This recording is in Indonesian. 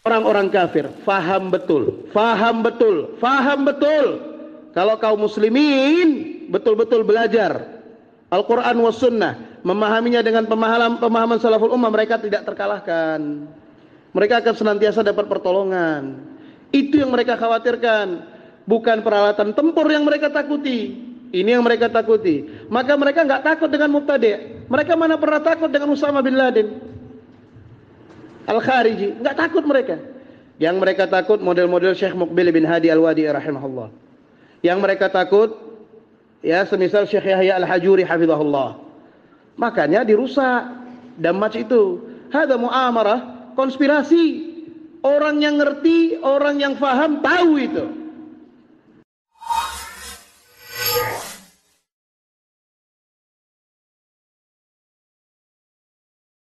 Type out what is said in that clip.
Orang-orang kafir faham betul, faham betul, faham betul. Kalau kaum muslimin betul-betul belajar Al-Quran was sunnah, memahaminya dengan pemahaman pemahaman salaful ummah, mereka tidak terkalahkan. Mereka akan senantiasa dapat pertolongan. Itu yang mereka khawatirkan, bukan peralatan tempur yang mereka takuti. Ini yang mereka takuti. Maka mereka nggak takut dengan mubtadi'. Mereka mana pernah takut dengan Usama bin Laden? Al-Khariji, enggak takut mereka. Yang mereka takut model-model Syekh Muqbil bin Hadi Al-Wadi rahimahullah. Yang mereka takut ya semisal Syekh Yahya Al-Hajuri hafizahullah. Makanya dirusak damaj itu. Hada muamarah konspirasi. Orang yang ngerti, orang yang faham tahu itu.